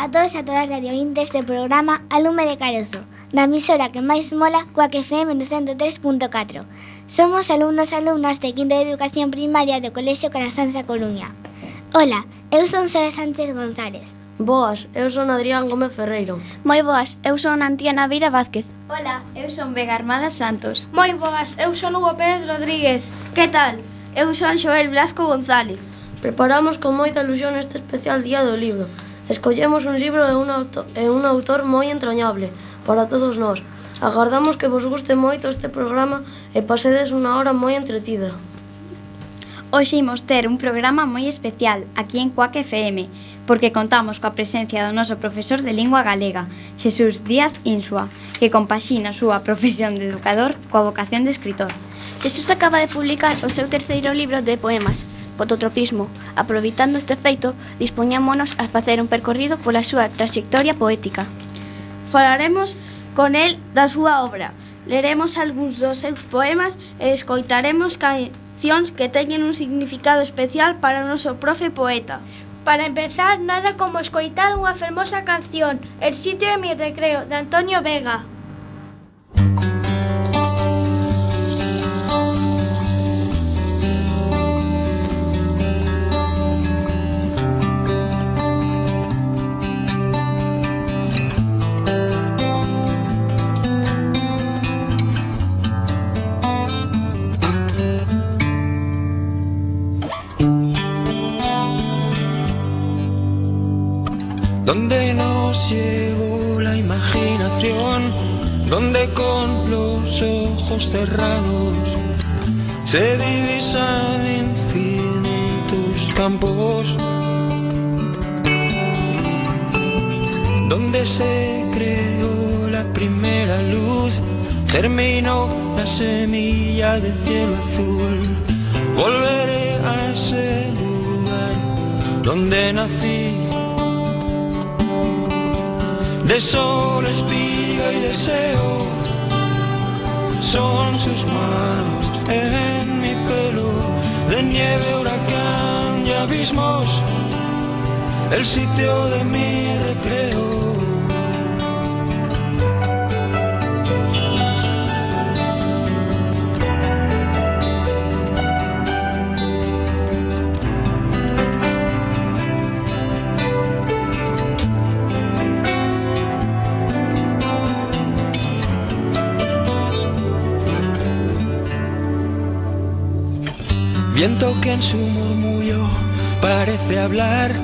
a todos e a todas radiovintes do programa Alume de Carozo, na emisora que máis mola coa que FM no 103.4. Somos alumnos e alumnas de Quinto de Educación Primaria do Colexio Calasanza Coruña. Ola, eu son Sara Sánchez González. Boas, eu son Adrián Gómez Ferreiro. Moi boas, eu son Antiana Vira Vázquez. Ola, eu son Vega Armada Santos. Moi boas, eu son Hugo Pérez Rodríguez. Que tal? Eu son Xoel Blasco González. Preparamos con moita ilusión este especial Día do Libro Escollemos un libro e un, auto, e un autor moi entrañable para todos nós. Agardamos que vos guste moito este programa e pasedes unha hora moi entretida. Hoxe imos ter un programa moi especial aquí en Cuac FM, porque contamos coa presencia do noso profesor de lingua galega, Xesús Díaz Insua, que compaxina a súa profesión de educador coa vocación de escritor. Xesús acaba de publicar o seu terceiro libro de poemas, fototropismo. Aproveitando este feito, dispoñámonos a facer un percorrido pola súa trayectoria poética. Falaremos con el da súa obra, leremos algúns dos seus poemas e escoitaremos cancións que teñen un significado especial para o noso profe poeta. Para empezar, nada como escoitar unha fermosa canción, El sitio de mi recreo, de Antonio Vega. Música cerrados se divisan infinitos campos, donde se creó la primera luz, germinó la semilla del cielo azul. Volveré a ese lugar donde nací de sol, espiga y deseo. Son sus manos en mi pelo, de nieve, huracán y abismos, el sitio de mi recreo. Viento que en su murmullo parece hablar,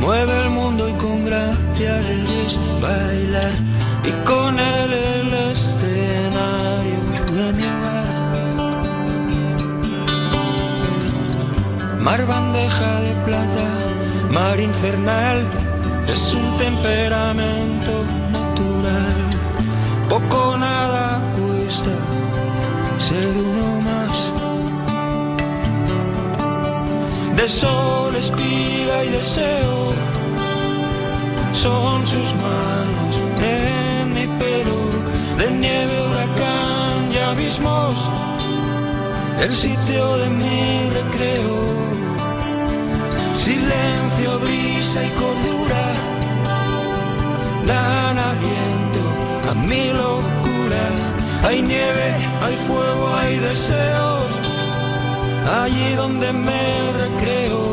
mueve el mundo y con gracia le ves bailar. Y con él el escenario de mi hogar. Mar bandeja de plata, mar infernal, es un temperamento natural. Poco nada cuesta ser uno de sol, espiga y deseo. Son sus manos en mi pelo, de nieve, huracán y abismos, el sitio de mi recreo. Silencio, brisa y cordura dan aliento a mi locura. Hay nieve, hay fuego, hay deseos allí donde me recreo.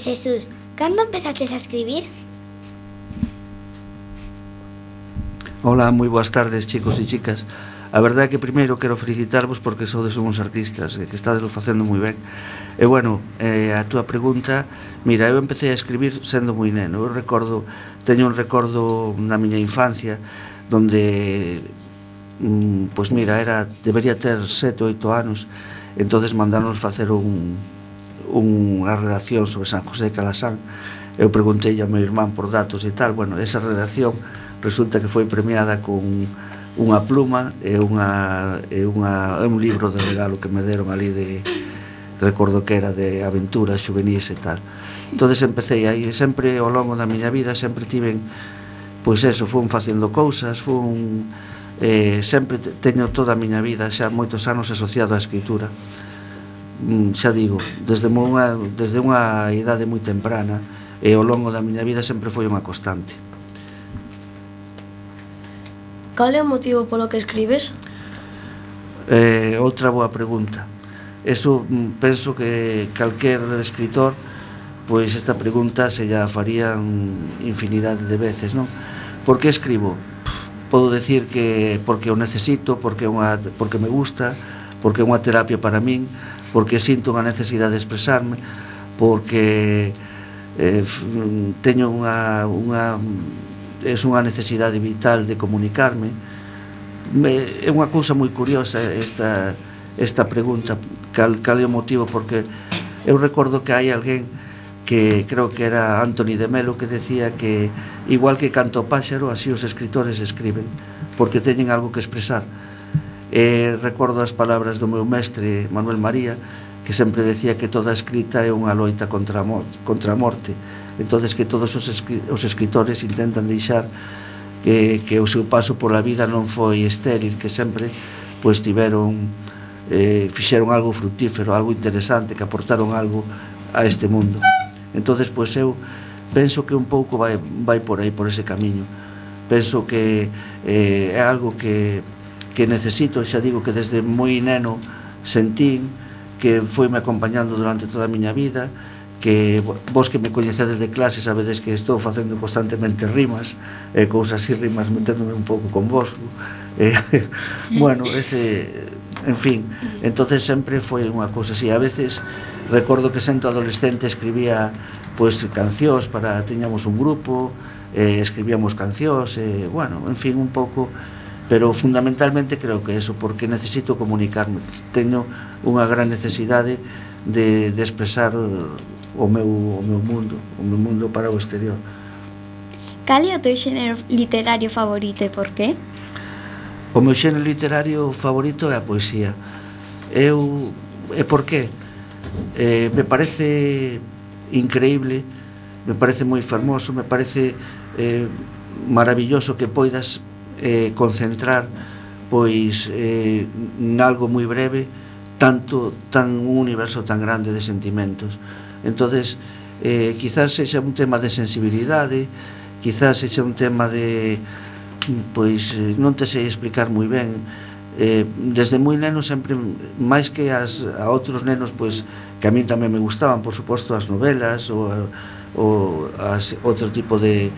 Pois Jesús, cando empezaste a escribir? Hola, moi boas tardes, chicos e chicas. A verdade é que primeiro quero felicitarvos porque sodes uns artistas e que estades facendo moi ben. E bueno, eh, a túa pregunta, mira, eu empecé a escribir sendo moi neno. Eu recordo, teño un recordo na miña infancia donde mm, pois mira, era debería ter 7, 8 anos, entonces mandanos facer un unha redacción sobre San José de Calasán. Eu preguntei a meu irmán por datos e tal. Bueno, esa redacción resulta que foi premiada con unha pluma e unha, e unha, e un libro de regalo que me deron ali de recordo que era de aventuras juvenis e tal. Entonces empecé aí e sempre ao longo da miña vida sempre tiven pois eso, fun facendo cousas fun eh, sempre teño toda a miña vida xa moitos anos asociado á escritura. Mm, xa digo, desde unha, desde unha idade moi temprana e ao longo da miña vida sempre foi unha constante. Cal é o motivo polo que escribes? Eh, outra boa pregunta. Eso mm, penso que calquer escritor pois esta pregunta se lla farían infinidade de veces, non? Por que escribo? Podo decir que porque o necesito, porque unha porque me gusta, porque é unha terapia para min, porque sinto unha necesidade de expresarme, porque eh, teño unha, unha é unha necesidade vital de comunicarme. Me, é unha cousa moi curiosa esta, esta pregunta, cal, cal é o motivo, porque eu recordo que hai alguén que creo que era Anthony de Melo que decía que igual que canto páxaro así os escritores escriben porque teñen algo que expresar E recordo as palabras do meu mestre Manuel María, que sempre decía que toda escrita é unha loita contra a morte, contra a morte. entonces que todos os, escri os escritores intentan deixar que, que o seu paso pola vida non foi estéril, que sempre pois tiveron eh, fixeron algo frutífero, algo interesante, que aportaron algo a este mundo. entonces pois eu penso que un pouco vai, vai por aí, por ese camiño. Penso que eh, é algo que que necesito, xa digo que desde moi neno sentín, que foi me acompañando durante toda a miña vida, que vos que me coñecedes de clase sabedes que estou facendo constantemente rimas e eh, cousas así rimas meténdome un pouco con vos eh, bueno, ese en fin, entonces sempre foi unha cousa así, a veces recordo que sento adolescente escribía pois pues, cancións para teñamos un grupo eh, escribíamos cancións eh, bueno, en fin, un pouco pero fundamentalmente creo que eso, porque necesito comunicarme, teño unha gran necesidade de, de expresar eh, o meu, o meu mundo, o meu mundo para o exterior. Cal é o teu xénero literario favorito e por qué? O meu xénero literario favorito é a poesía. Eu, e por qué? Eh, me parece increíble, me parece moi fermoso, me parece eh, maravilloso que poidas eh, concentrar pois eh, algo moi breve tanto tan un universo tan grande de sentimentos. Entonces, eh, quizás sexa un tema de sensibilidade, quizás sexa un tema de pois eh, non te sei explicar moi ben. Eh, desde moi neno sempre máis que as a outros nenos pois que a min tamén me gustaban, por suposto, as novelas ou, ou as outro tipo de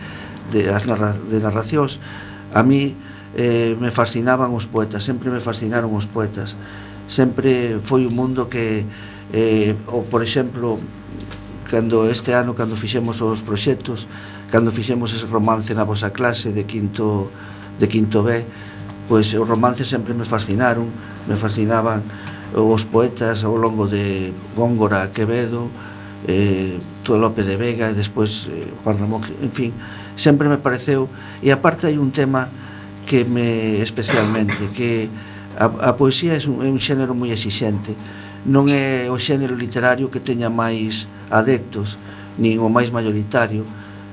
de as narra, de narracións, A mí eh, me fascinaban os poetas, sempre me fascinaron os poetas. Sempre foi un mundo que, eh, ou, por exemplo, cando este ano, cando fixemos os proxectos, cando fixemos ese romance na vosa clase de quinto, de quinto B, pois os romances sempre me fascinaron, me fascinaban os poetas ao longo de Góngora, Quevedo, eh, Tuelope de Vega, e despois eh, Juan Ramón, en fin, sempre me pareceu e aparte hai un tema que me especialmente que a, a poesía é un, é un xénero moi exixente. Non é o xénero literario que teña máis adeptos nin o máis maioritario.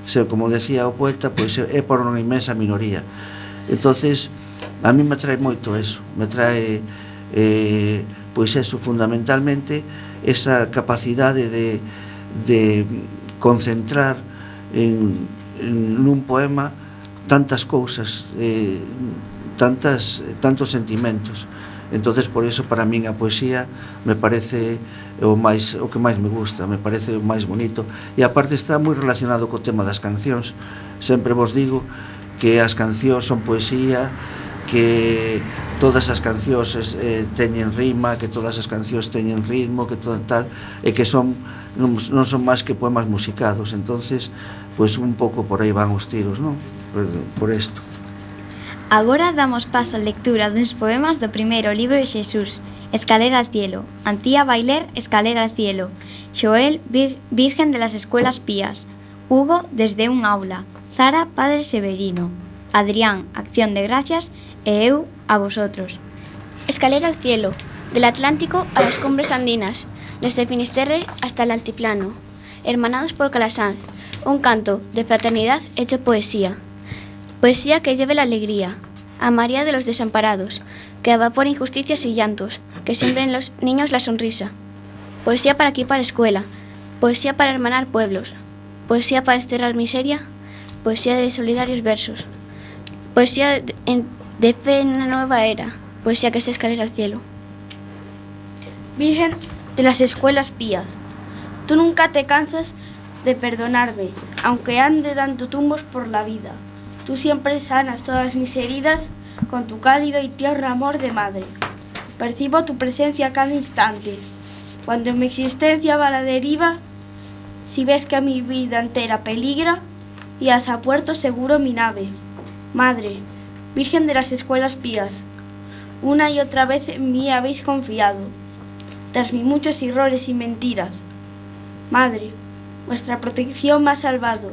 Se, como decía o poeta pois é por unha inmensa minoría. Entonces a mí me trae moito eso. Me trae eh, pois eso fundamentalmente esa capacidade de, de concentrar en nun poema tantas cousas, eh, tantas, tantos sentimentos. Entonces por eso para min a poesía me parece o máis o que máis me gusta, me parece o máis bonito e aparte está moi relacionado co tema das cancións. Sempre vos digo que as cancións son poesía, que todas as cancións eh, teñen rima, que todas as cancións teñen ritmo, que todo tal, e que son non, non son máis que poemas musicados. Entonces, pois un pouco por aí van os tiros, non? Por, por isto. Agora damos paso á lectura dos poemas do primeiro libro de Xesús, Escalera al cielo. Antía Bailer, Escalera al cielo. Joel, vir, Virgen de las Escuelas Pías. Hugo, Desde un aula. Sara, Padre Severino. Adrián, Acción de Gracias. E eu, a vosotros. Escalera al cielo. Del Atlántico a las cumbres andinas. Desde Finisterre hasta el Altiplano. Hermanados por Calasanz un canto de fraternidad hecho poesía. Poesía que lleve la alegría, a María de los desamparados, que evapora injusticias y llantos, que siembra en los niños la sonrisa. Poesía para equipar escuela, poesía para hermanar pueblos, poesía para desterrar miseria, poesía de solidarios versos, poesía de fe en una nueva era, poesía que se escalera al cielo. Virgen de las escuelas pías, tú nunca te cansas de perdonarme, aunque ande dando tumbos por la vida. Tú siempre sanas todas mis heridas con tu cálido y tierno amor de madre. Percibo tu presencia cada instante. Cuando mi existencia va a la deriva, si ves que mi vida entera peligra, y a puerto seguro mi nave. Madre, Virgen de las escuelas pías, una y otra vez en mí habéis confiado tras mis muchos errores y mentiras. Madre, vuestra protección me ha salvado.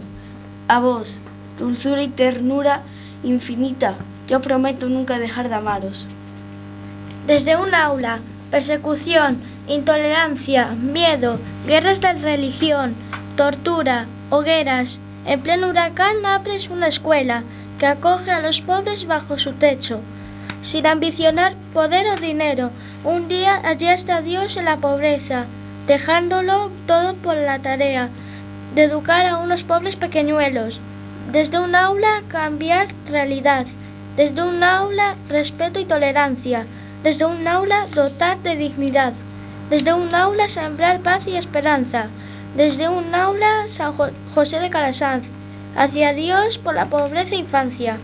A vos, dulzura y ternura infinita, yo prometo nunca dejar de amaros. Desde un aula, persecución, intolerancia, miedo, guerras de religión, tortura, hogueras. En pleno huracán abres una escuela que acoge a los pobres bajo su techo. Sin ambicionar poder o dinero, un día hallaste a Dios en la pobreza, dejándolo todo por la tarea de educar a unos pobres pequeñuelos. Desde un aula cambiar realidad, desde un aula respeto y tolerancia, desde un aula dotar de dignidad, desde un aula sembrar paz y esperanza, desde un aula San Jo- José de Calasanz, hacia Dios por la pobreza e infancia.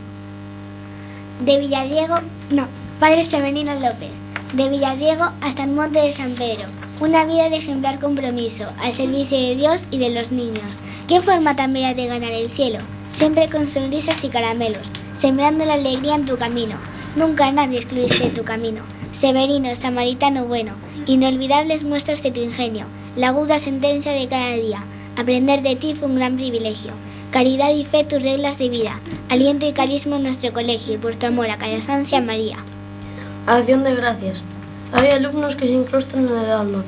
De Villadiego, no, Padre Severino López. De Villadiego hasta el Monte de San Pedro. Una vida de ejemplar compromiso al servicio de Dios y de los niños. ¿Qué forma tan de ganar el cielo? Siempre con sonrisas y caramelos, sembrando la alegría en tu camino. Nunca nadie excluiste de tu camino. Severino, samaritano bueno, inolvidables muestras de tu ingenio, la aguda sentencia de cada día. Aprender de ti fue un gran privilegio. Caridad y fe tus reglas de vida, aliento y carisma en nuestro colegio y por tu amor a Calasancia María. Acción de gracias. Hay alumnos que se incrustan en el alma,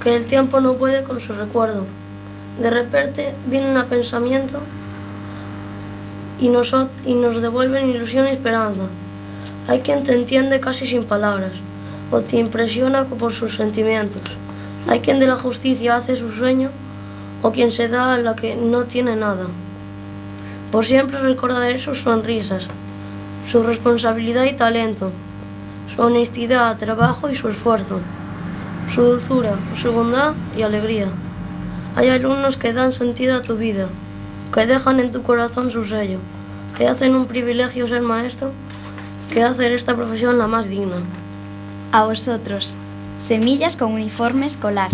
que el tiempo no puede con su recuerdo. De repente vienen a pensamiento y nos, y nos devuelven ilusión y esperanza. Hay quien te entiende casi sin palabras o te impresiona por sus sentimientos. Hay quien de la justicia hace su sueño o quien se da a la que no tiene nada. Por siempre recordaré sus sonrisas, su responsabilidad y talento, su honestidad, trabajo y su esfuerzo, su dulzura, su bondad y alegría. Hay alumnos que dan sentido a tu vida, que dejan en tu corazón su sello, que hacen un privilegio ser maestro, que hacen esta profesión la más digna. A vosotros, semillas con uniforme escolar.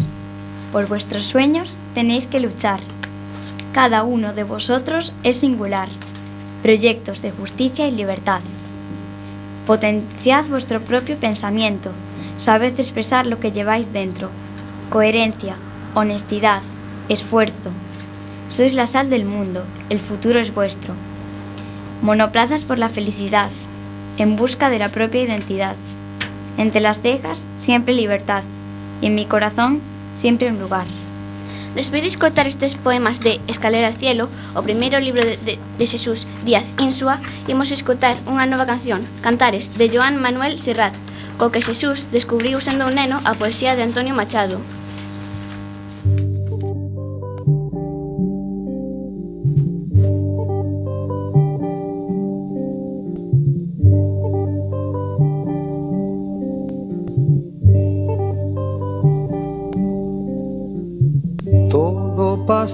Por vuestros sueños tenéis que luchar. Cada uno de vosotros es singular. Proyectos de justicia y libertad. Potenciad vuestro propio pensamiento. Sabed expresar lo que lleváis dentro. Coherencia, honestidad, esfuerzo. Sois la sal del mundo. El futuro es vuestro. Monoplazas por la felicidad. En busca de la propia identidad. Entre las cejas, siempre libertad. Y en mi corazón, siempre un lugar. Despois de escoitar estes poemas de Escalera al Cielo, o primeiro libro de, de, de Xesús Díaz Insua, imos escoitar unha nova canción, Cantares, de Joan Manuel Serrat, co que Xesús descubriu sendo un neno a poesía de Antonio Machado.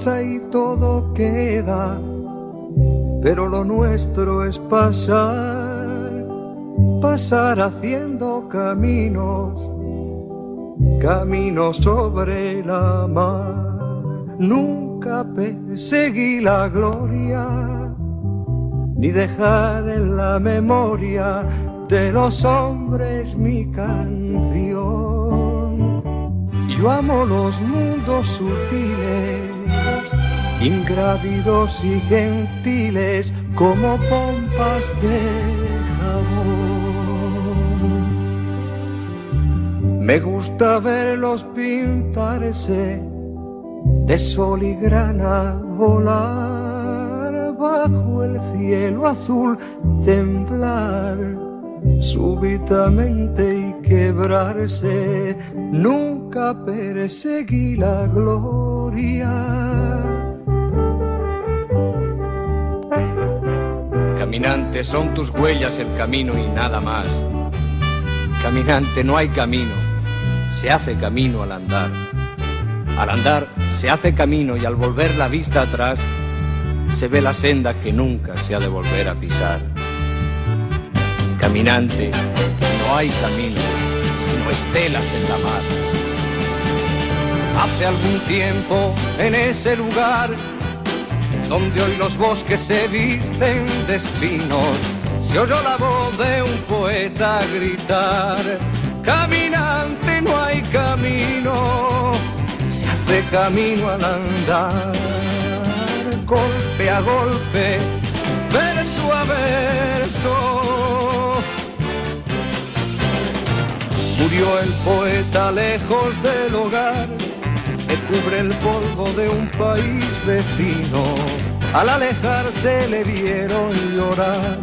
Y todo queda, pero lo nuestro es pasar, pasar haciendo caminos, caminos sobre la mar. Nunca perseguí la gloria, ni dejar en la memoria de los hombres mi canción. Yo amo los mundos sutiles ingrávidos y gentiles como pompas de jabón. Me gusta verlos pintarse de sol y grana volar bajo el cielo azul, temblar súbitamente y quebrarse. Nunca perseguí la gloria. Caminante, son tus huellas el camino y nada más. Caminante, no hay camino, se hace camino al andar. Al andar se hace camino y al volver la vista atrás se ve la senda que nunca se ha de volver a pisar. Caminante, no hay camino, sino estelas en la mar. Hace algún tiempo en ese lugar donde hoy los bosques se visten de espinos, se oyó la voz de un poeta gritar, caminante no hay camino, se hace camino al andar, golpe a golpe, verso a verso. Murió el poeta lejos del hogar que cubre el polvo de un país vecino. Al alejarse le vieron llorar.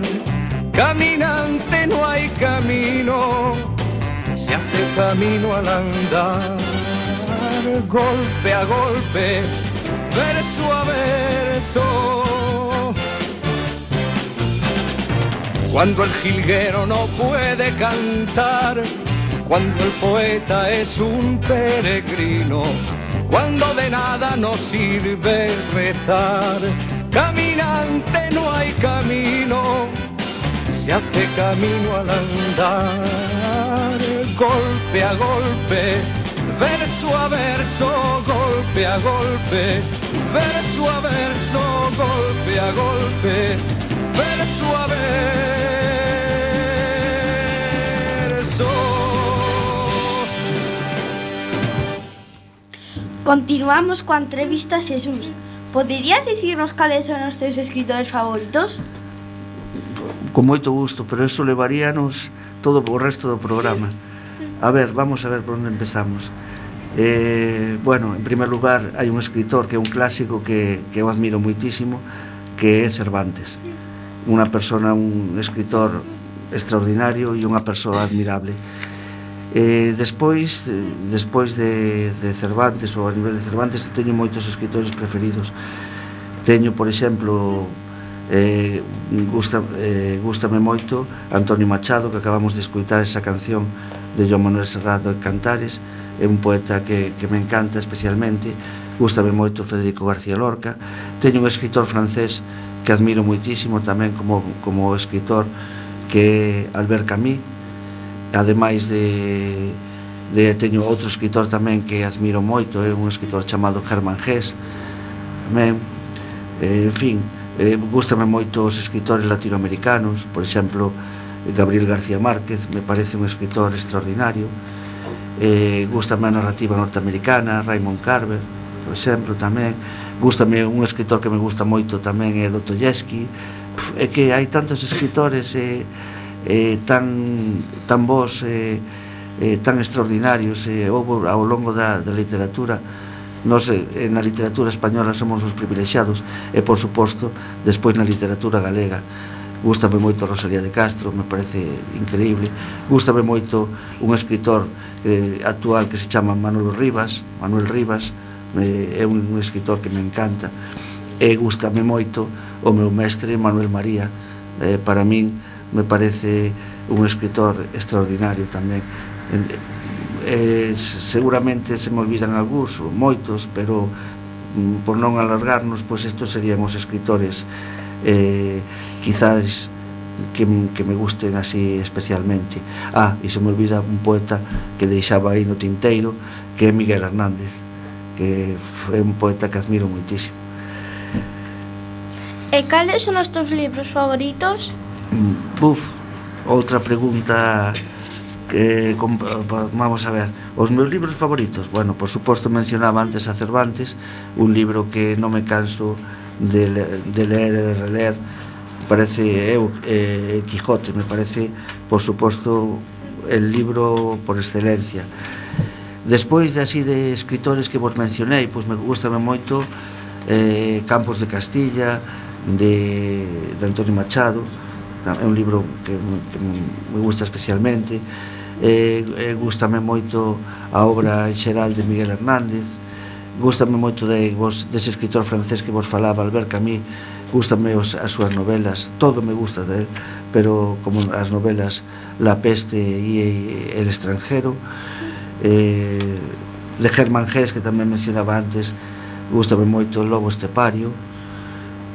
Caminante no hay camino, se hace camino al andar. Golpe a golpe, verso a verso. Cuando el jilguero no puede cantar, cuando el poeta es un peregrino, cuando de nada nos sirve rezar. Caminante no hay camino, se hace camino al andar, golpe a golpe, verso a verso, golpe a golpe, verso a verso, golpe a golpe, verso a verso. Continuamos coa entrevista a Xesús. Poderías dicirnos cales son os teus escritores favoritos? Con moito gusto, pero eso levaríanos todo o resto do programa. A ver, vamos a ver por onde empezamos. Eh, bueno, en primer lugar, hai un escritor que é un clásico que, que eu admiro moitísimo, que é Cervantes. Unha persona, un escritor extraordinario e unha persoa admirable. Eh, despois eh, despois de, de Cervantes ou a nivel de Cervantes teño moitos escritores preferidos. Teño por exemplo eh, gusta, eh, gustame moito Antonio Machado que acabamos de escutar esa canción de Joan Manuel Serrado de Cantares. É un poeta que, que me encanta especialmente. Gustame moito Federico García Lorca. Teño un escritor francés que admiro moitísimo tamén como, como escritor que é Albert Camus ademais de, de teño outro escritor tamén que admiro moito, é eh, un escritor chamado Germán Gés, tamén, eh, en fin, eh, gustame moito os escritores latinoamericanos, por exemplo, Gabriel García Márquez, me parece un escritor extraordinario, eh, gustame a narrativa norteamericana, Raymond Carver, por exemplo, tamén, gustame un escritor que me gusta moito tamén é Dostoyevsky, é que hai tantos escritores e eh, eh, tan, tan vos eh, eh, tan extraordinarios eh, houve ao longo da, da literatura nos eh, na literatura española somos os privilexiados e por suposto despois na literatura galega gustame moito Rosalía de Castro, me parece increíble. Gustame moito un escritor eh, actual que se chama Manuel Rivas, Manuel Rivas, eh, é un, un escritor que me encanta. E gustame moito o meu mestre Manuel María, eh, para min me parece un escritor extraordinario tamén eh, seguramente se me olvidan algúns, moitos, pero mm, por non alargarnos, pois estos serían os escritores eh, quizás que, que me gusten así especialmente. Ah, e se me olvida un poeta que deixaba aí no tinteiro, que é Miguel Hernández, que é un poeta que admiro moitísimo. E cales son os teus libros favoritos? Buf, outra pregunta que vamos a ver, os meus libros favoritos. Bueno, por suposto mencionaba antes a Cervantes, un libro que non me canso de, de ler e reler. Parece eu eh, Quijote, me parece por suposto el libro por excelencia. Despois de así de escritores que vos mencionei, pois me gustame moito eh, Campos de Castilla, de, de Antonio Machado, é un libro que, que me gusta especialmente. Eh, eh, gustame moito a obra en xeral de Miguel Hernández. Gustame moito de vos, dese escritor francés que vos falaba Albert Camus. Gustame os, as súas novelas todo me gusta de él pero como as novelas La peste e, El extranjero eh, de Germán Gés que tamén mencionaba antes gustame moito Lobo Estepario.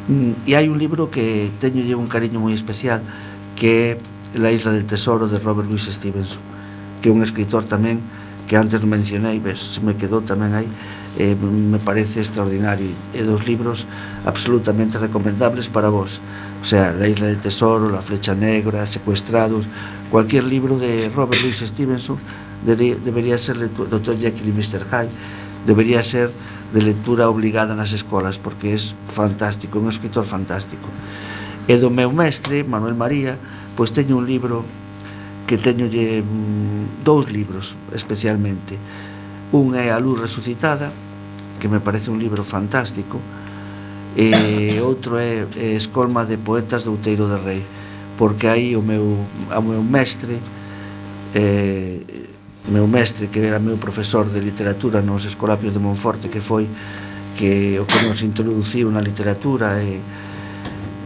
E hai un libro que teño un cariño moi especial que é La isla del tesoro de Robert Louis Stevenson que é un escritor tamén que antes mencionei, ves, se me quedou tamén aí eh, me parece extraordinario e dos libros absolutamente recomendables para vos o sea, La isla del tesoro, La flecha negra Secuestrados cualquier libro de Robert Louis Stevenson debería ser Dr. Jekyll y Mr. Hyde debería ser de lectura obligada nas escolas porque é fantástico, é un escritor fantástico. E do meu mestre, Manuel María pois teño un libro que teño lle, mm, dous libros especialmente. Un é A luz resucitada que me parece un libro fantástico e outro é, é Escolma de poetas do Outeiro de Rei porque aí o meu, o meu mestre eh, meu mestre que era meu profesor de literatura nos Escolapios de Monforte que foi que o que nos introduciu na literatura e,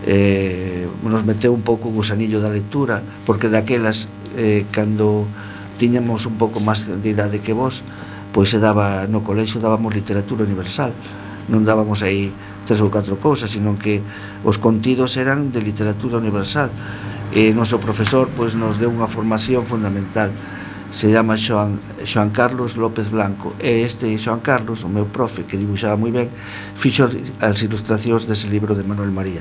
e nos meteu un pouco o gusanillo da lectura porque daquelas eh, cando tiñamos un pouco máis de idade que vos pois se daba no colexo dábamos literatura universal. Non dábamos aí tres ou catro cousas sino que os contidos eran de literatura universal. E noso profesor pois nos deu unha formación fundamental se llama Xoan, Xoan Carlos López Blanco. E este Xoan Carlos, o meu profe que dibuixaba moi ben fixo as ilustracións dese libro de Manuel María.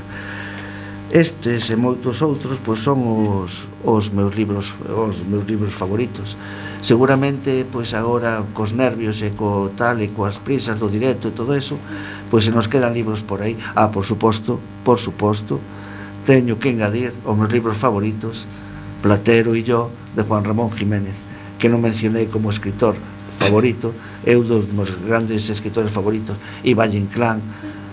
Estes e moitos outros pois son os, os meus libros os meus libros favoritos. Seguramente pois agora cos nervios e co tal e coas prisas do directo e todo eso pois se nos quedan libros por aí. Ah, por suposto, por suposto teño que engadir os meus libros favoritos Platero e yo de Juan Ramón Jiménez que non mencionei como escritor favorito, eh. é un dos meus grandes escritores favoritos, Ivan Inclán,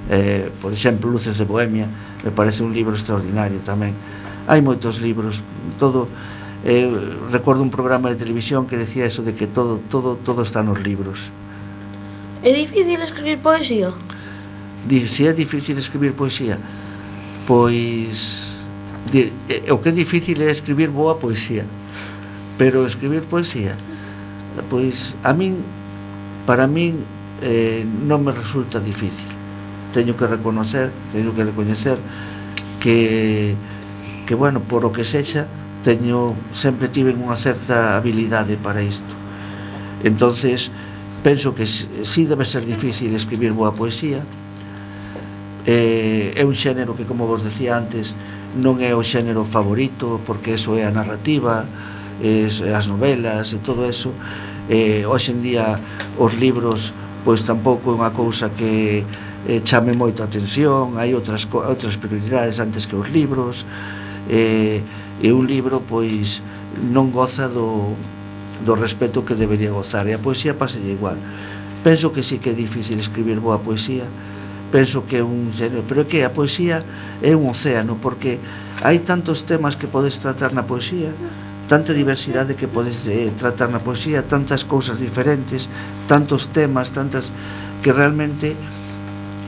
eh, por exemplo, Luces de Bohemia, me parece un libro extraordinario tamén. Hai moitos libros, todo eh, recordo un programa de televisión que decía eso de que todo todo todo está nos libros. É difícil escribir poesía? Di, se é difícil escribir poesía, pois di, eh, o que é difícil é escribir boa poesía pero escribir poesía pois a min para min eh, non me resulta difícil. Teño que reconocer teño que recoñecer que que bueno, por o que sexa teño sempre tive unha certa habilidade para isto. Entonces penso que si debe ser difícil escribir boa poesía eh, é un xénero que como vos decía antes non é o xénero favorito porque eso é a narrativa es, as novelas e todo eso eh, hoxe en día os libros pois tampouco é unha cousa que eh, chame moito a atención hai outras, outras prioridades antes que os libros eh, e un libro pois non goza do, do respeto que debería gozar e a poesía paselle igual. Penso que sí que é difícil escribir boa poesía penso que é un género, pero que a poesía é un océano, porque hai tantos temas que podes tratar na poesía, tanta diversidade que podes eh, tratar na poesía, tantas cousas diferentes, tantos temas, tantas que realmente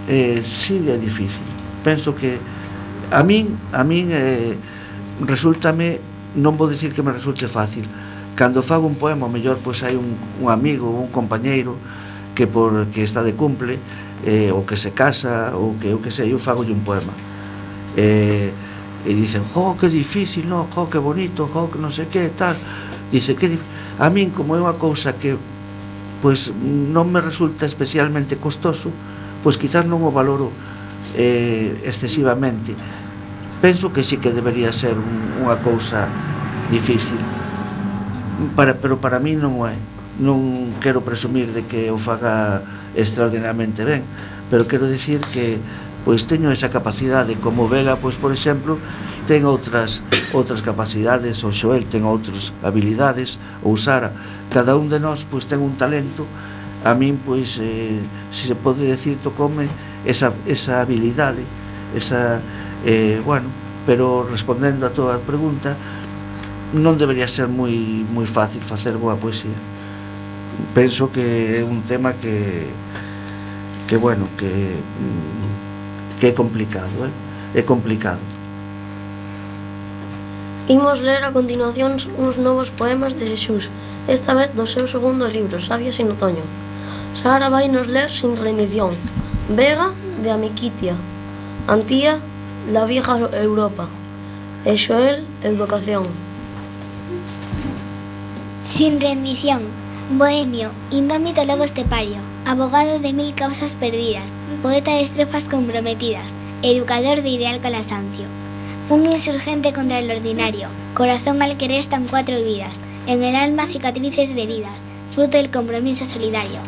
eh, sí é difícil. Penso que a min, a min eh, resultame, non vou dicir que me resulte fácil. Cando fago un poema, o mellor pois hai un, un amigo, un compañeiro que por que está de cumple, eh, ou que se casa, ou que eu que sei, eu fago un poema. Eh, e dicen, jo, que difícil, no, jo, que bonito, jo, non sei que, tal. Dice, que a min como é unha cousa que pois non me resulta especialmente costoso, pois quizás non o valoro eh, excesivamente. Penso que sí que debería ser un, unha cousa difícil. para, pero para mí non o é non quero presumir de que o faga extraordinariamente ben pero quero dicir que pois teño esa capacidade como Vega, pois por exemplo, ten outras outras capacidades, o Xoel ten outras habilidades, ou Sara, cada un de nós pois ten un talento. A min pois eh, se se pode decir tocome esa esa habilidade, esa eh, bueno, pero respondendo a toda a pregunta, non debería ser moi moi fácil facer boa poesía. Penso que é un tema que que bueno, que mm, que é complicado, eh? é complicado. Imos ler a continuación uns novos poemas de Xesús, esta vez do seu segundo libro, Sabias en Otoño. Sara vai nos ler sin reinición. Vega, de Amiquitia. Antía, La vieja Europa. E Xoel, Educación. Sin rendición, bohemio, indómito lobo estepario, abogado de mil causas perdidas, poeta de estrofas comprometidas, educador de ideal calasancio. Un insurgente contra el ordinario, corazón al querer están cuatro vidas, en el alma cicatrices de heridas, fruto del compromiso solidario.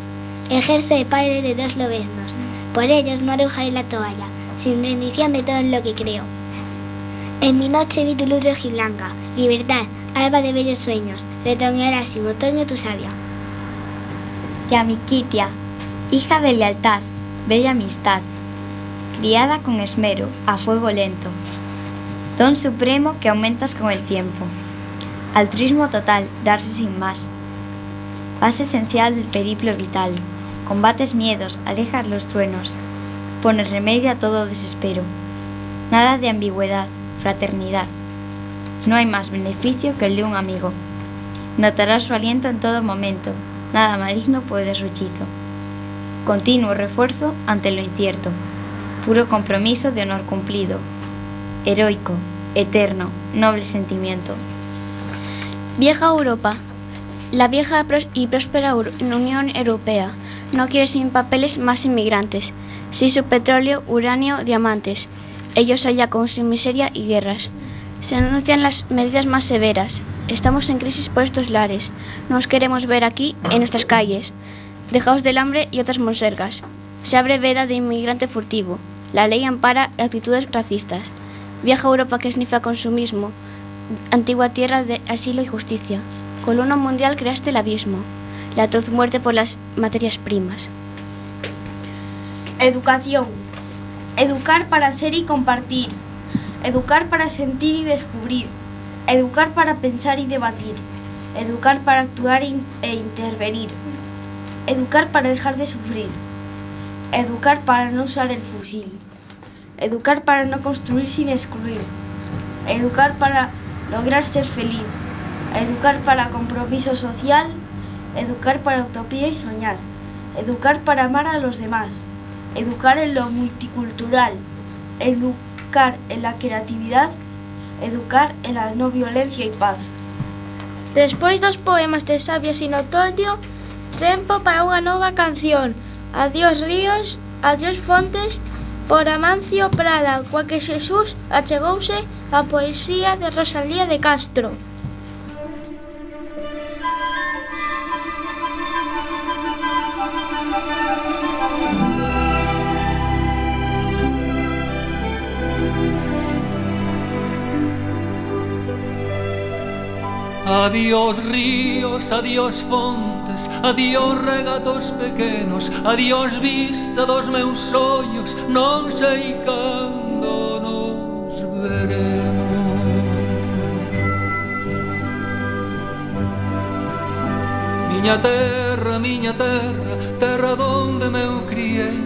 Ejerce de padre de dos lobeznos, por ellos no arrojaré la toalla, sin rendición de todo en lo que creo. En mi noche vi tu luz rojiblanca, libertad, alba de bellos sueños, retoñarás sin otoño tu sabia. Yamiquitia, hija de lealtad, bella amistad, criada con esmero, a fuego lento. Don supremo que aumentas con el tiempo. Altruismo total, darse sin más. Base esencial del periplo vital. Combates miedos, alejas los truenos. Pones remedio a todo desespero. Nada de ambigüedad, fraternidad. No hay más beneficio que el de un amigo. Notarás su aliento en todo momento. Nada maligno puede su hechizo. Continuo refuerzo ante lo incierto. Puro compromiso de honor cumplido. Heroico, eterno, noble sentimiento. Vieja Europa. La vieja y próspera Unión Europea no quiere sin papeles más inmigrantes, sí su petróleo, uranio, diamantes. Ellos allá con su miseria y guerras. Se anuncian las medidas más severas. Estamos en crisis por estos lares. No os queremos ver aquí, en nuestras calles. Dejaos del hambre y otras monsergas. Se abre veda de inmigrante furtivo. La ley ampara actitudes racistas. Vieja Europa que esnifa consumismo. Antigua tierra de asilo y justicia. Colono mundial creaste el abismo. La atroz muerte por las materias primas. Educación. Educar para ser y compartir. Educar para sentir y descubrir. Educar para pensar y debatir. Educar para actuar e intervenir. Educar para dejar de sufrir. Educar para no usar el fusil. Educar para no construir sin excluir. Educar para lograr ser feliz. Educar para compromiso social. Educar para utopía y soñar. Educar para amar a los demás. Educar en lo multicultural. Educar en la creatividad. Educar en la no violencia y paz. Despois dos poemas de Sabio sin otoño, Tempo para unha nova canción. Adiós ríos, adiós fontes, por Amancio Prada, coa que Xesús achegouse a poesía de Rosalía de Castro. Adiós ríos, adiós fontes plantas Adiós regatos pequenos Adiós vista dos meus ollos Non sei cando nos veremos. Miña terra, miña terra Terra donde me criei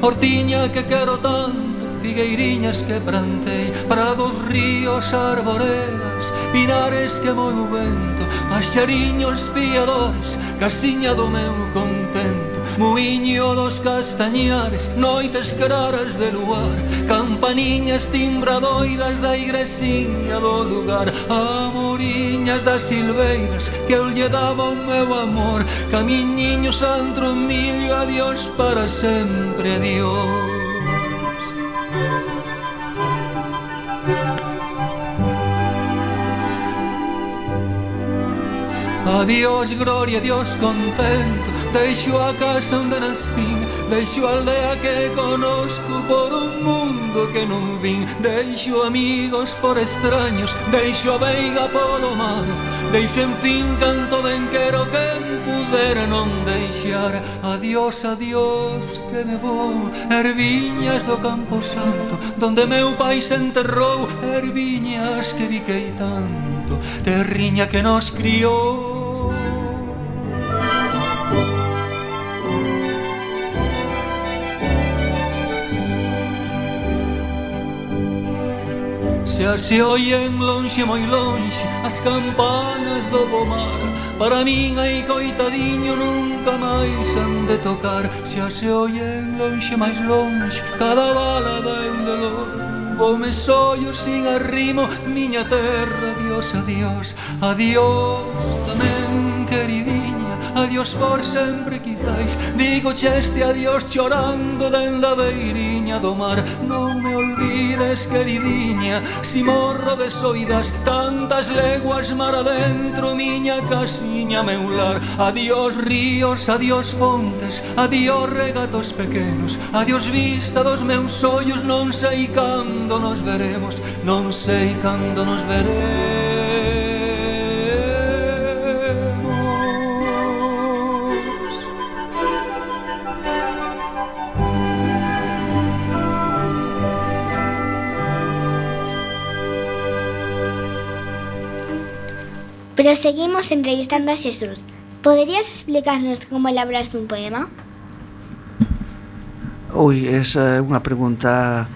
Hortiña que quero tanto figueiriñas que plantei Prados, ríos, arboredas, pinares que moi o vento Paxariños piadores, casiña do meu contento Muiño dos castañares, noites claras de luar Campaniñas timbradoiras da igresiña do lugar Amoriñas das silveiras que eu lle daba o meu amor Camiñiños antro millo, adiós para sempre, adiós. Adiós, gloria, adiós, contento. Deixo a casa onde nacín Deixo a aldea que conozco Por un mundo que non vin. Deixo amigos por extraños. Deixo a veiga polo mar. Deixo en fin canto ben quero Que pudera non deixar. Adiós, adiós, que me vou. Erviñas do Campo Santo Donde meu pai se enterrou. Erviñas que viquei tanto. Terriña que nos criou. Se oyen lonxe moi lonxe as campanas do pomar. Para min aí coitadiño nunca máis han de tocar. Se se oyen lonxe máis lonxe cada bala da un dolor. Vome sollo sin arrimo, miña terra, adiós, adiós. Adiós tamén, queridinha, adiós por sempre quizáis Digo cheste adiós chorando dende a miña do mar Non me olvides, queridiña Si morro de soidas Tantas leguas mar adentro Miña casiña meular Adiós ríos, adiós fontes Adiós regatos pequenos Adiós vista dos meus ollos Non sei cando nos veremos Non sei cando nos veremos. Pero seguimos entrevistando a Jesús. ¿Poderías explicarnos como elaboras un poema? Ui, esa é unha pregunta...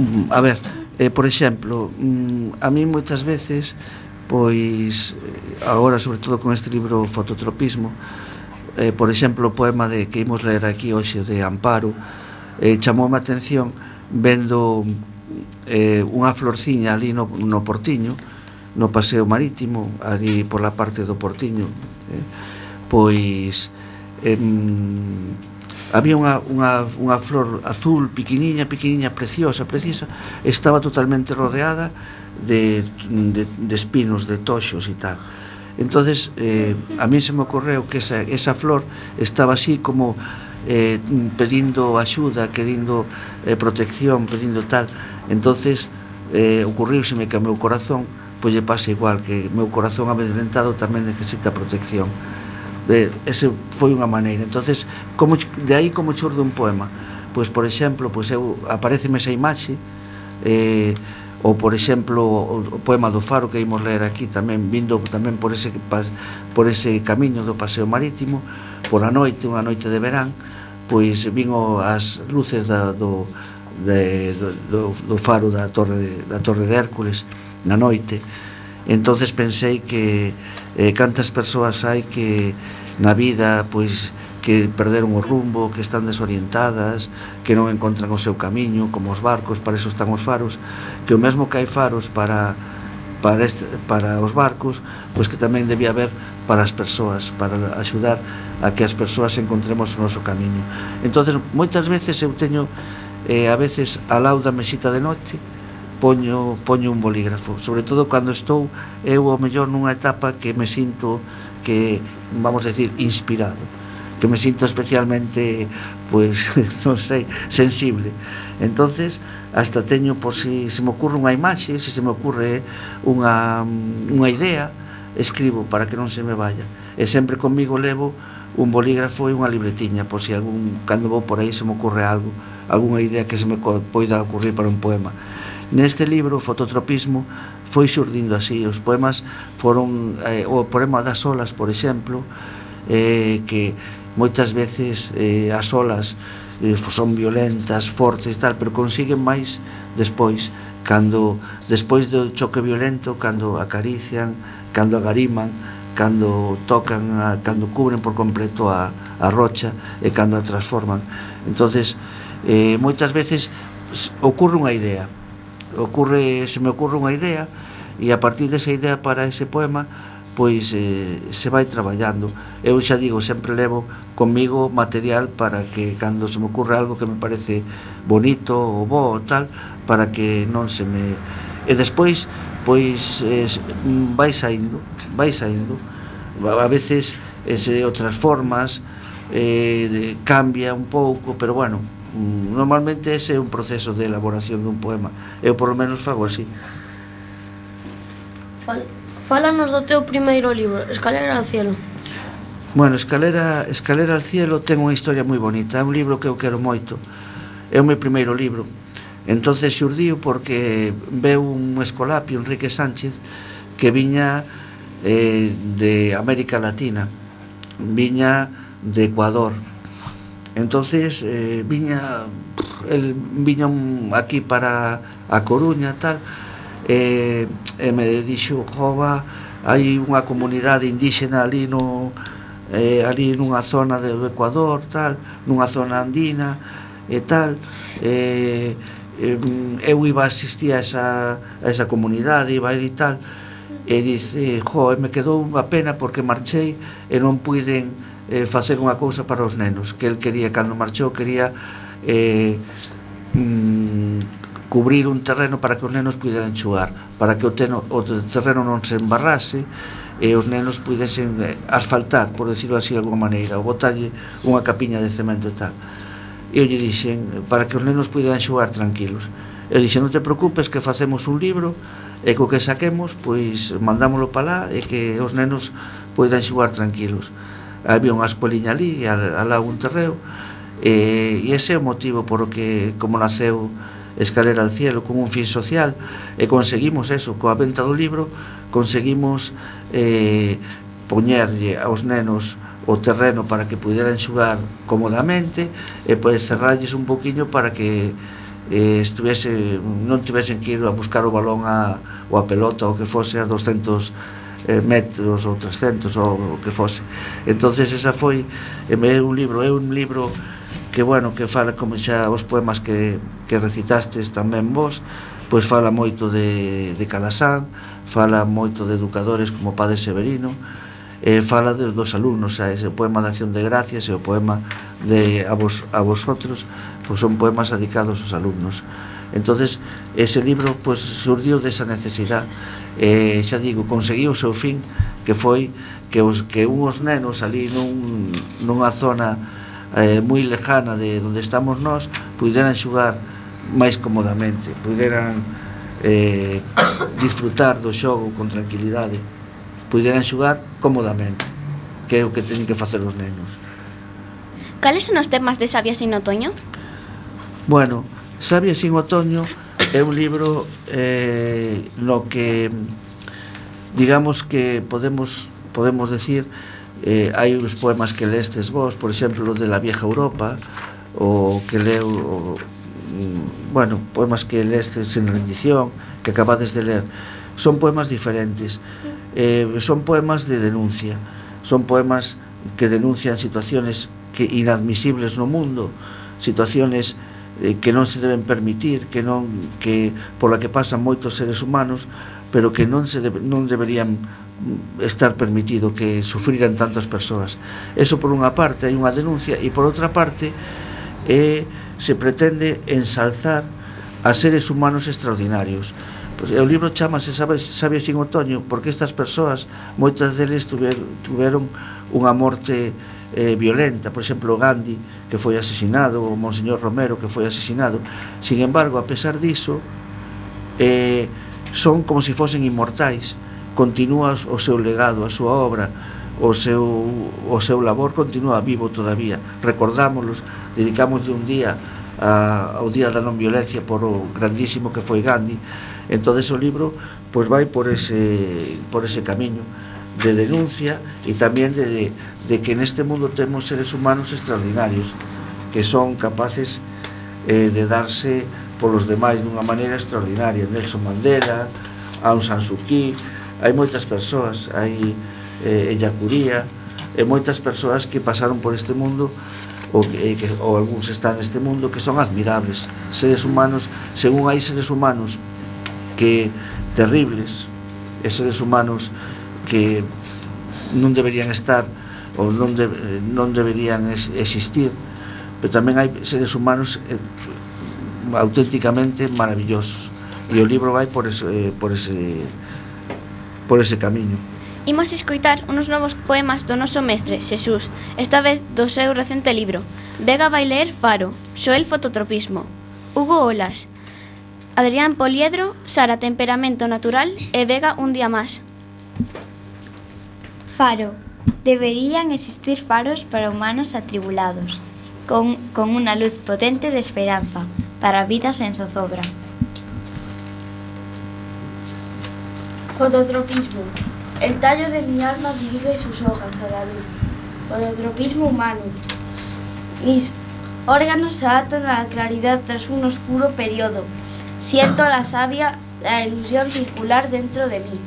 Mm, a ver, eh, por exemplo, mm, a mí moitas veces, pois, eh, agora, sobre todo con este libro Fototropismo, eh, por exemplo, o poema de que imos ler aquí hoxe de Amparo, eh, chamou a atención vendo eh, unha florciña ali no, no portiño, no paseo marítimo, ali pola parte do Portiño, eh, pois em, había unha, unha, unha flor azul piquiniña, piquiniña, preciosa, precisa, estaba totalmente rodeada de, de, de espinos, de toxos e tal. entonces eh, a mí se me ocorreu que esa, esa flor estaba así como eh, pedindo axuda, pedindo eh, protección, pedindo tal. entonces eh, ocurriuseme que o meu corazón pois lle pasa igual que o meu corazón amedrentado tamén necesita protección. Eh, ese foi unha maneira. Entonces como, de aí como xorde un poema. Pois por exemplo pois eu apareceme esa imaxe eh, ou por exemplo o, o poema do Faro que imos ler aquí tamén vindo tamén por ese por ese camiño do paseo marítimo por a noite, unha noite de verán pois vin as luces da, do, de, do, do, do faro da torre de, da torre de Hércules na noite entonces pensei que eh, cantas persoas hai que na vida pois que perderon o rumbo, que están desorientadas, que non encontran o seu camiño, como os barcos, para eso están os faros, que o mesmo que hai faros para para este, para os barcos, pois que tamén debía haber para as persoas, para axudar a que as persoas encontremos o noso camiño. Entonces, moitas veces eu teño eh, a veces a lauda mesita de noite, poño, poño un bolígrafo. Sobre todo cando estou eu ao mellor nunha etapa que me sinto que vamos a decir inspirado que me sinto especialmente pois non sei sensible. Entonces hasta teño por si se me ocurre unha imaxe se se me ocurre unha, unha idea escribo para que non se me vaya. E sempre comigo levo un bolígrafo e unha libretiña por si algún cando vou por aí se me ocurre algo algunha idea que se me poida ocurrir para un poema. Neste libro, Fototropismo, foi xurdindo así. Os poemas foron... Eh, o poema das olas, por exemplo, eh, que moitas veces eh, as olas eh, son violentas, fortes, tal, pero consiguen máis despois, cando despois do choque violento, cando acarician, cando agariman, cando tocan, a, cando cubren por completo a, a rocha e cando a transforman. Entonces, eh, moitas veces ocorre unha idea, ocurre, se me ocurre unha idea e a partir desa idea para ese poema pois eh, se vai traballando. Eu xa digo, sempre levo comigo material para que cando se me ocurre algo que me parece bonito ou bo ou tal, para que non se me... E despois, pois eh, vai saindo, vai saindo. A veces ese, eh, outras formas eh, cambia un pouco, pero bueno, Normalmente ese é un proceso de elaboración dun poema. Eu por lo menos fago así. Fal, fálanos do teu primeiro libro, Escalera ao cielo. Bueno, Escalera, Escalera al cielo ten unha historia moi bonita, é un libro que eu quero moito. É o meu primeiro libro. Entonces xurdío porque veu un escolapio, Enrique Sánchez, que viña eh, de América Latina, viña de Ecuador, entonces eh, viña el viña aquí para a Coruña tal e, e me dixo Jova hai unha comunidade indígena ali no eh, ali nunha zona do Ecuador tal nunha zona andina e tal eh, eh, eu iba a asistir a esa, a esa comunidade iba a ir e tal e dice, jo, me quedou unha pena porque marchei e non puiden eh, facer unha cousa para os nenos que el quería, cando marchou, quería eh, mm, cubrir un terreno para que os nenos puderan xugar para que o, teno, o terreno non se embarrase e os nenos pudesen eh, asfaltar, por decirlo así de alguma maneira, ou botalle unha capiña de cemento e tal. E eu lle dixen, para que os nenos puderan xogar tranquilos. Eu dixen, non te preocupes que facemos un libro e co que saquemos, pois mandámoslo para lá e que os nenos poidan xogar tranquilos había unha escoliña ali, alá un terreo, e, e ese é o motivo por o que como naceu Escalera al Cielo con un fin social e conseguimos eso, coa venta do libro conseguimos eh, poñerlle aos nenos o terreno para que pudieran xogar cómodamente e pois cerralles un poquinho para que eh, estuvese, non tivesen que ir a buscar o balón a, ou a pelota ou que fose a 200 eh, metros ou 300 ou o que fose. Entonces esa foi eh, é un libro é un libro que bueno que fala como xa os poemas que, que recitastes tamén vos pois fala moito de, de Calasán fala moito de educadores como Padre Severino eh, fala de, dos alumnos a ese poema de acción de gracias e o poema de a vos, a vosotros pois son poemas dedicados aos alumnos entonces ese libro pues, surdiu desa necesidade eh, xa digo, conseguiu o seu fin que foi que os que uns nenos ali nun, nunha zona eh, moi lejana de onde estamos nós puderan xugar máis comodamente puderan eh, disfrutar do xogo con tranquilidade puderan xugar comodamente que é o que teñen que facer os nenos Cales son os temas de Sabias sin Otoño? Bueno, Sabia sin otoño é un libro eh, no que digamos que podemos podemos decir eh, hai uns poemas que lestes vos, por exemplo, de la vieja Europa, o que leu o, mm, bueno, poemas que lestes en rendición, que acabades de ler. Son poemas diferentes. Eh, son poemas de denuncia. Son poemas que denuncian situaciones que inadmisibles no mundo, situaciones eh, que non se deben permitir, que non que pola que pasan moitos seres humanos, pero que non se debe, non deberían estar permitido que sufriran tantas persoas. Eso por unha parte hai unha denuncia e por outra parte eh, se pretende ensalzar a seres humanos extraordinarios. Pois, o libro chamase Sabes, sabe sin Otoño porque estas persoas, moitas deles tuver, tuveron unha morte eh, violenta, por exemplo, Gandhi, que foi asesinado, o Monseñor Romero, que foi asesinado. Sin embargo, a pesar diso, eh, son como se si fosen inmortais, continúa o seu legado, a súa obra, o seu, o seu labor continúa vivo todavía. Recordámoslos, de un día a, ao Día da Non Violencia por o grandísimo que foi Gandhi. Entón, o libro pois vai por ese, por ese camiño de denuncia e tamén de, de, de que neste mundo temos seres humanos extraordinarios que son capaces eh, de darse polos demais dunha maneira extraordinaria. Nelson Mandela, Aung San Suu Kyi hai moitas persoas hai eh, Ellacuría e moitas persoas que pasaron por este mundo ou, que, eh, que, ou algúns están neste mundo que son admirables. Seres humanos según hai seres humanos que terribles e seres humanos que non deberían estar ou non, de, non deberían existir pero tamén hai seres humanos eh, auténticamente maravillosos e o libro vai por ese, eh, por ese por ese camiño Imos escoitar unos novos poemas do noso mestre, Xesús, esta vez do seu recente libro. Vega vai ler Faro, Xoel Fototropismo, Hugo Olas, Adrián Poliedro, Sara Temperamento Natural e Vega un día máis. Faro, Deberían existir faros para humanos atribulados, con, con una luz potente de esperanza, para vidas en zozobra. Fototropismo. El tallo de mi alma dirige sus hojas a la luz. Fototropismo humano. Mis órganos se adaptan a la claridad tras un oscuro periodo. Siento la savia, la ilusión circular dentro de mí.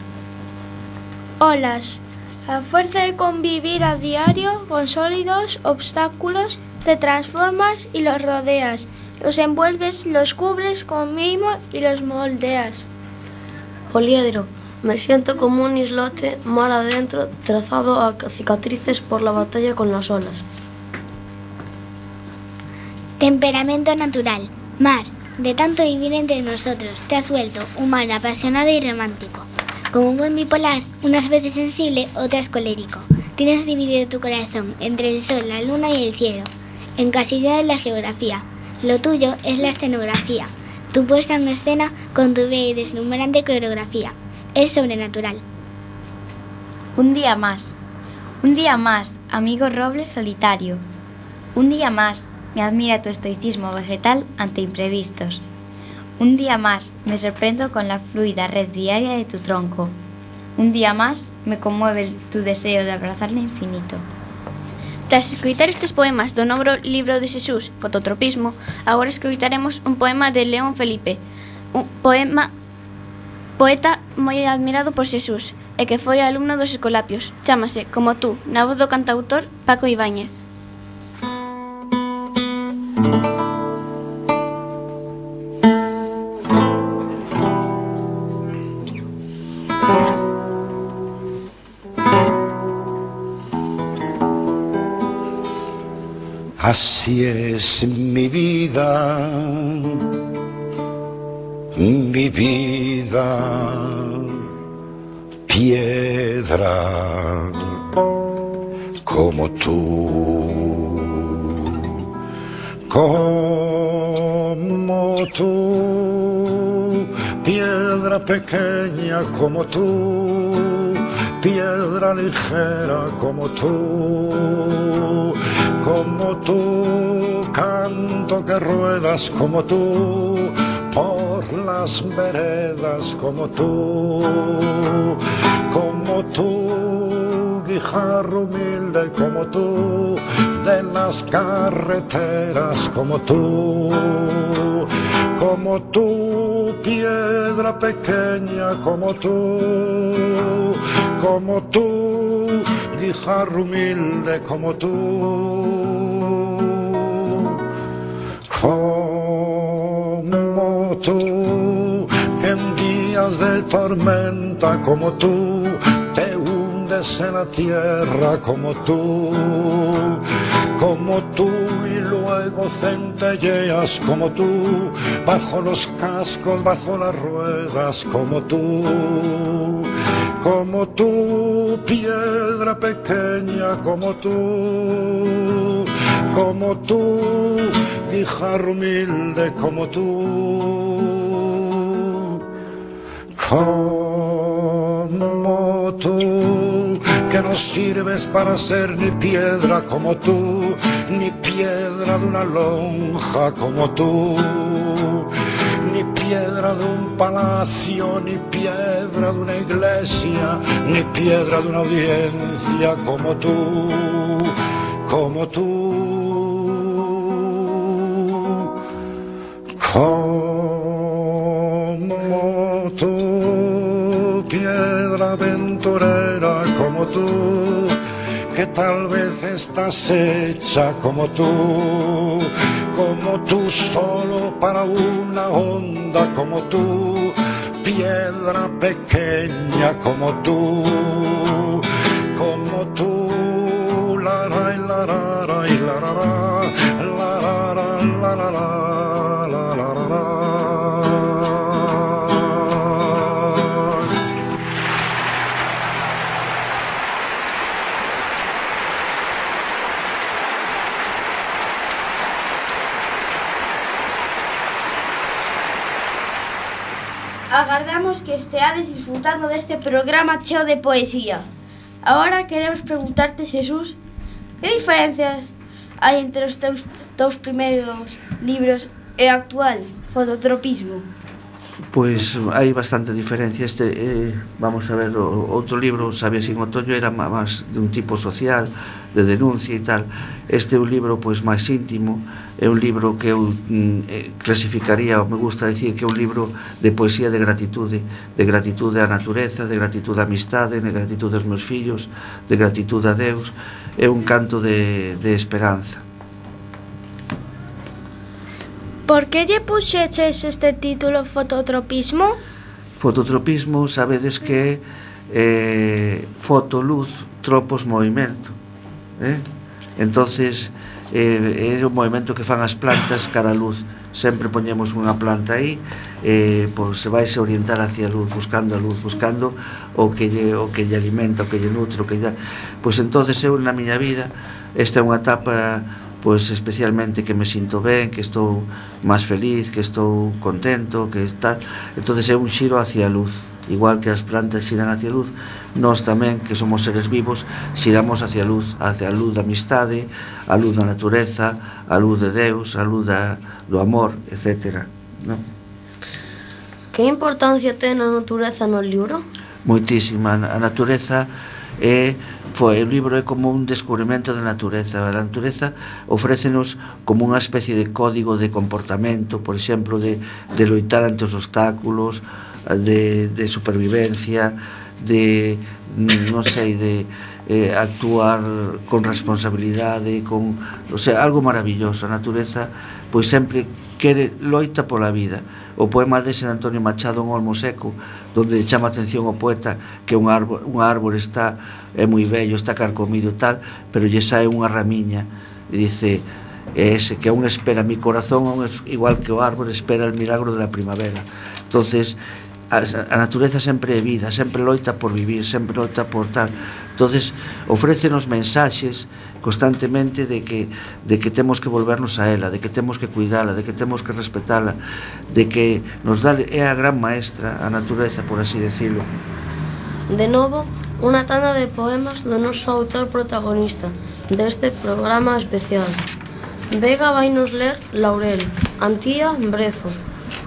Olas. A fuerza de convivir a diario con sólidos obstáculos, te transformas y los rodeas. Los envuelves, los cubres con mimo y los moldeas. Poliedro. Me siento como un islote mar adentro, trazado a cicatrices por la batalla con las olas. Temperamento natural. Mar. De tanto vivir entre nosotros, te has vuelto humano, apasionado y romántico. Como un buen bipolar, unas veces sensible, otras colérico. Tienes dividido tu corazón entre el sol, la luna y el cielo, encasillado en la geografía. Lo tuyo es la escenografía, tu puesta en escena con tu bella y deslumbrante coreografía. Es sobrenatural. Un día más. Un día más, amigo roble solitario. Un día más, me admira tu estoicismo vegetal ante imprevistos. Un día más, me sorprendo con la fluida red viaria de tu tronco. Un día más, me conmueve tu deseo de abrazar el infinito. Tras escoitar estes poemas do novo libro de Xesús, Fototropismo, agora escoitaremos un poema de León Felipe, un poema poeta moi admirado por Xesús e que foi alumno dos Escolapios. Chámase, como tú, na do cantautor Paco Ibáñez. Así es mi vida, mi vida, piedra como tú, como tú, piedra pequeña como tú, piedra ligera como tú como tú, canto que ruedas como tú, por las veredas como tú, como tú, guijarro humilde como tú, de las carreteras como tú, como tú, piedra pequeña como tú, como tú, guijarro humilde como tú. Como tú, en días de tormenta como tú, te hundes en la tierra como tú, como tú y luego centelleas como tú, bajo los cascos, bajo las ruedas como tú como tú, piedra pequeña como tú, como tú, guijarro humilde como tú, como tú, que no sirves para ser ni piedra como tú, ni piedra de una lonja como tú. Ni piedra de un palacio, ni piedra de una iglesia, ni piedra de una audiencia como tú, como tú, Como tú, piedra aventurera, como tú, que tal vez estás hecha como tú, como tú solo para una onda, como tú, piedra pequeña como tú, como tú, la ra y la ra y la ra la ra la ra. Agardamos que esteades disfrutando deste programa cheo de poesía. Agora queremos preguntarte, Xesús, que diferencias hai entre os teus dous primeiros libros e o actual fototropismo? pois hai bastante diferencia. Este eh, vamos a ver o outro libro Sabia sin otoño era máis de un tipo social de denuncia e tal. Este é un libro pois máis íntimo é un libro que eu mm, eh, clasificaría me gusta decir que é un libro de poesía de gratitude de gratitude á natureza de gratitude á amistade de gratitude aos meus fillos de gratitude a Deus. É un canto de, de esperanza. Por que lle puxeches este título fototropismo? Fototropismo, sabedes que eh, foto, luz, tropos, movimento. Eh? Entonces, eh, é o movimento que fan as plantas cara a luz. Sempre poñemos unha planta aí, eh, pois se vai se orientar hacia a luz, buscando a luz, buscando o que lle, o que lle alimenta, o que lle nutre, o que lle... Pois entonces eu na miña vida, esta é unha etapa pois especialmente que me sinto ben, que estou máis feliz, que estou contento, que está, Entonces é un xiro hacia a luz. Igual que as plantas xiran hacia a luz, nós tamén, que somos seres vivos, xiramos hacia a luz, hacia a luz da amistade, a luz da natureza, a luz de Deus, a luz da, do amor, etc. No? Que importancia ten a natureza no libro? Moitísima. A natureza é Foi, o libro é como un descubrimento da natureza. A natureza ofrécenos como unha especie de código de comportamento, por exemplo, de, de loitar ante os obstáculos, de, de supervivencia, de, non sei, de eh, actuar con responsabilidade, con, o sea, algo maravilloso. A natureza pois sempre quere loita pola vida. O poema de San Antonio Machado un Olmo Seco donde chama atención o poeta que un árbol, un árbol está é moi bello, está carcomido e tal, pero lle sae unha ramiña e dice é ese que aún espera mi corazón aún igual que o árbol espera el milagro de la primavera entonces a, a natureza sempre é vida, sempre loita por vivir, sempre loita por tal. Entonces, ofrécenos mensaxes constantemente de que de que temos que volvernos a ela, de que temos que cuidala, de que temos que respetala, de que nos dá é a gran maestra a natureza, por así decirlo. De novo, unha tanda de poemas do noso autor protagonista deste programa especial. Vega vai nos ler Laurel, Antía Brezo,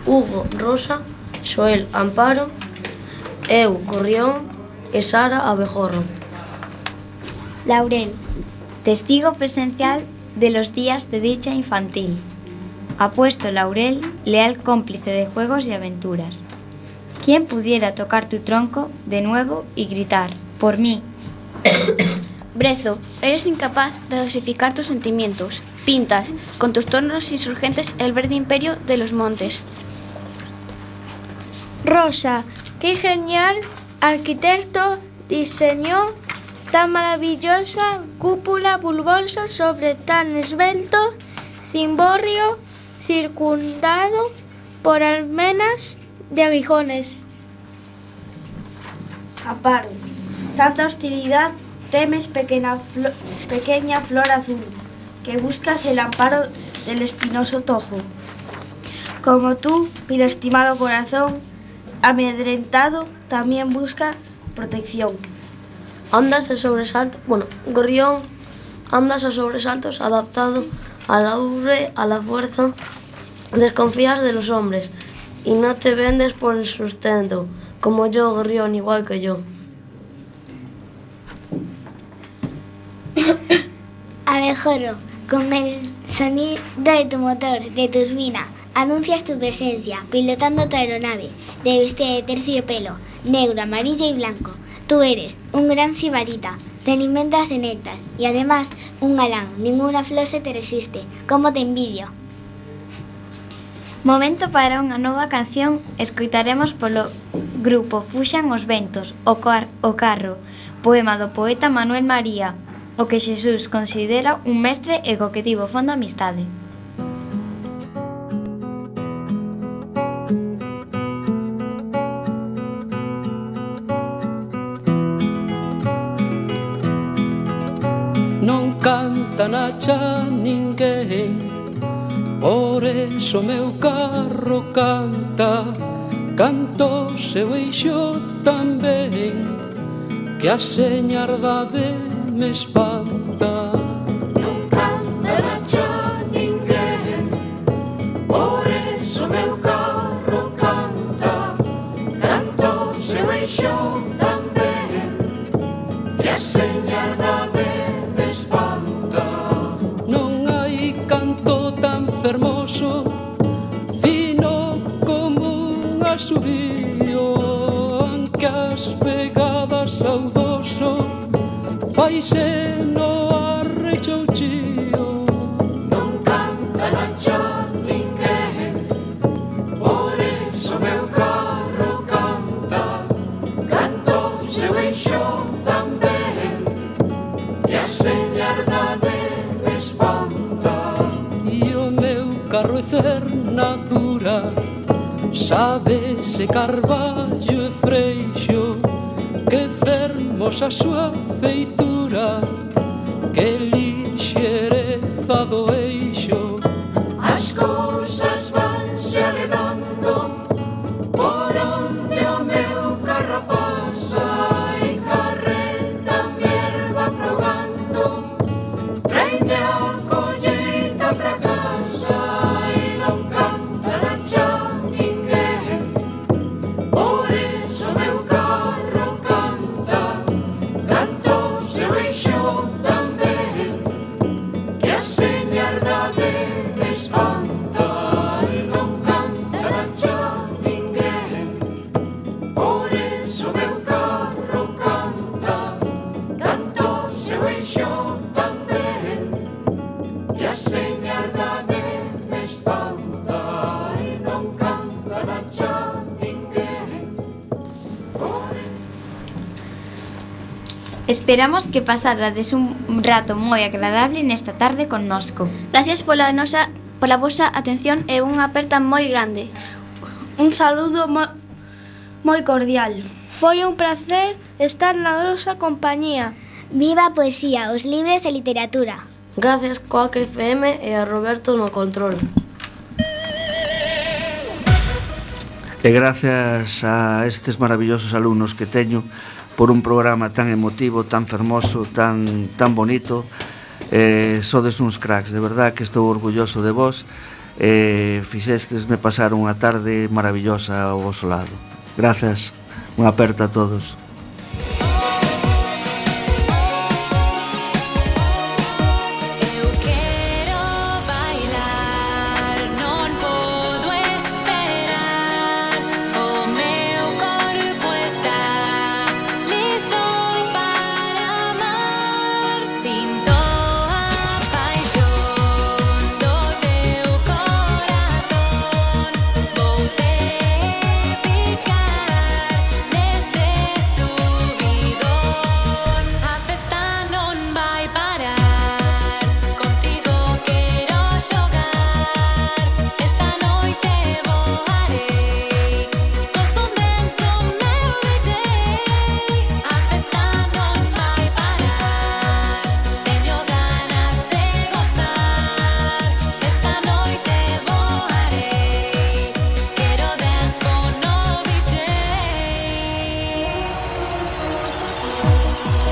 Hugo Rosa Xoel Amparo, eu Gorrión e Sara Abejorro. Laurel, testigo presencial de los días de dicha infantil. Apuesto Laurel, leal cómplice de juegos y aventuras. ¿Quién pudiera tocar tu tronco de nuevo y gritar? Por mí. Brezo, eres incapaz de dosificar tus sentimientos. Pintas, con tus tonos insurgentes, el verde imperio de los montes. Rosa, qué genial arquitecto diseñó tan maravillosa cúpula bulbosa sobre tan esbelto cimborrio circundado por almenas de aguijones. Aparo. Tanta hostilidad temes pequeña, pequeña flor azul, que buscas el amparo del espinoso tojo. Como tú, mi estimado corazón, amedrentado, también busca protección. Andas a sobresalto, bueno, gorrión, andas a sobresaltos adaptado a la a la fuerza, desconfías de los hombres y no te vendes por el sustento, como yo, gorrión, igual que yo. Abejorro, con el sonido de tu motor, de turbina, Anuncias tu presencia, pilotando tu aeronave, revestida de terciopelo, negro, amarillo y blanco. Tú eres un gran sibarita, te alimentas de néctar y además un galán, ninguna flor se te resiste, como te envidio. Momento para unha nova canción escoitaremos polo grupo Fuxan os Ventos, o, car o Carro, poema do poeta Manuel María, o que Xesús considera un mestre e co que tivo fonda amistade. canta na cha ninguén Por eso meu carro canta Canto seu eixo tamén Que a señardade me espanta. Non canta na cha ninguén Por eso meu carro canta Canto seu eixo tamén Que a señardade verso fino como un asubío ancas pegadas saudoso faise Sabese Carballo e Freixo que cermos a súa feitura. Esperamos que pasarades un rato moi agradable nesta tarde connosco. Gracias pola nosa pola vosa atención e unha aperta moi grande. Un saludo mo, moi cordial. Foi un placer estar na nosa compañía. Viva a poesía, os libros e literatura. Gracias Coac FM e a Roberto no control. E gracias a estes maravillosos alumnos que teño, por un programa tan emotivo, tan fermoso, tan, tan bonito. Eh, sodes uns cracks, de verdad que estou orgulloso de vos. Eh, fixestesme pasar unha tarde maravillosa ao vosso lado. Grazas, unha aperta a todos.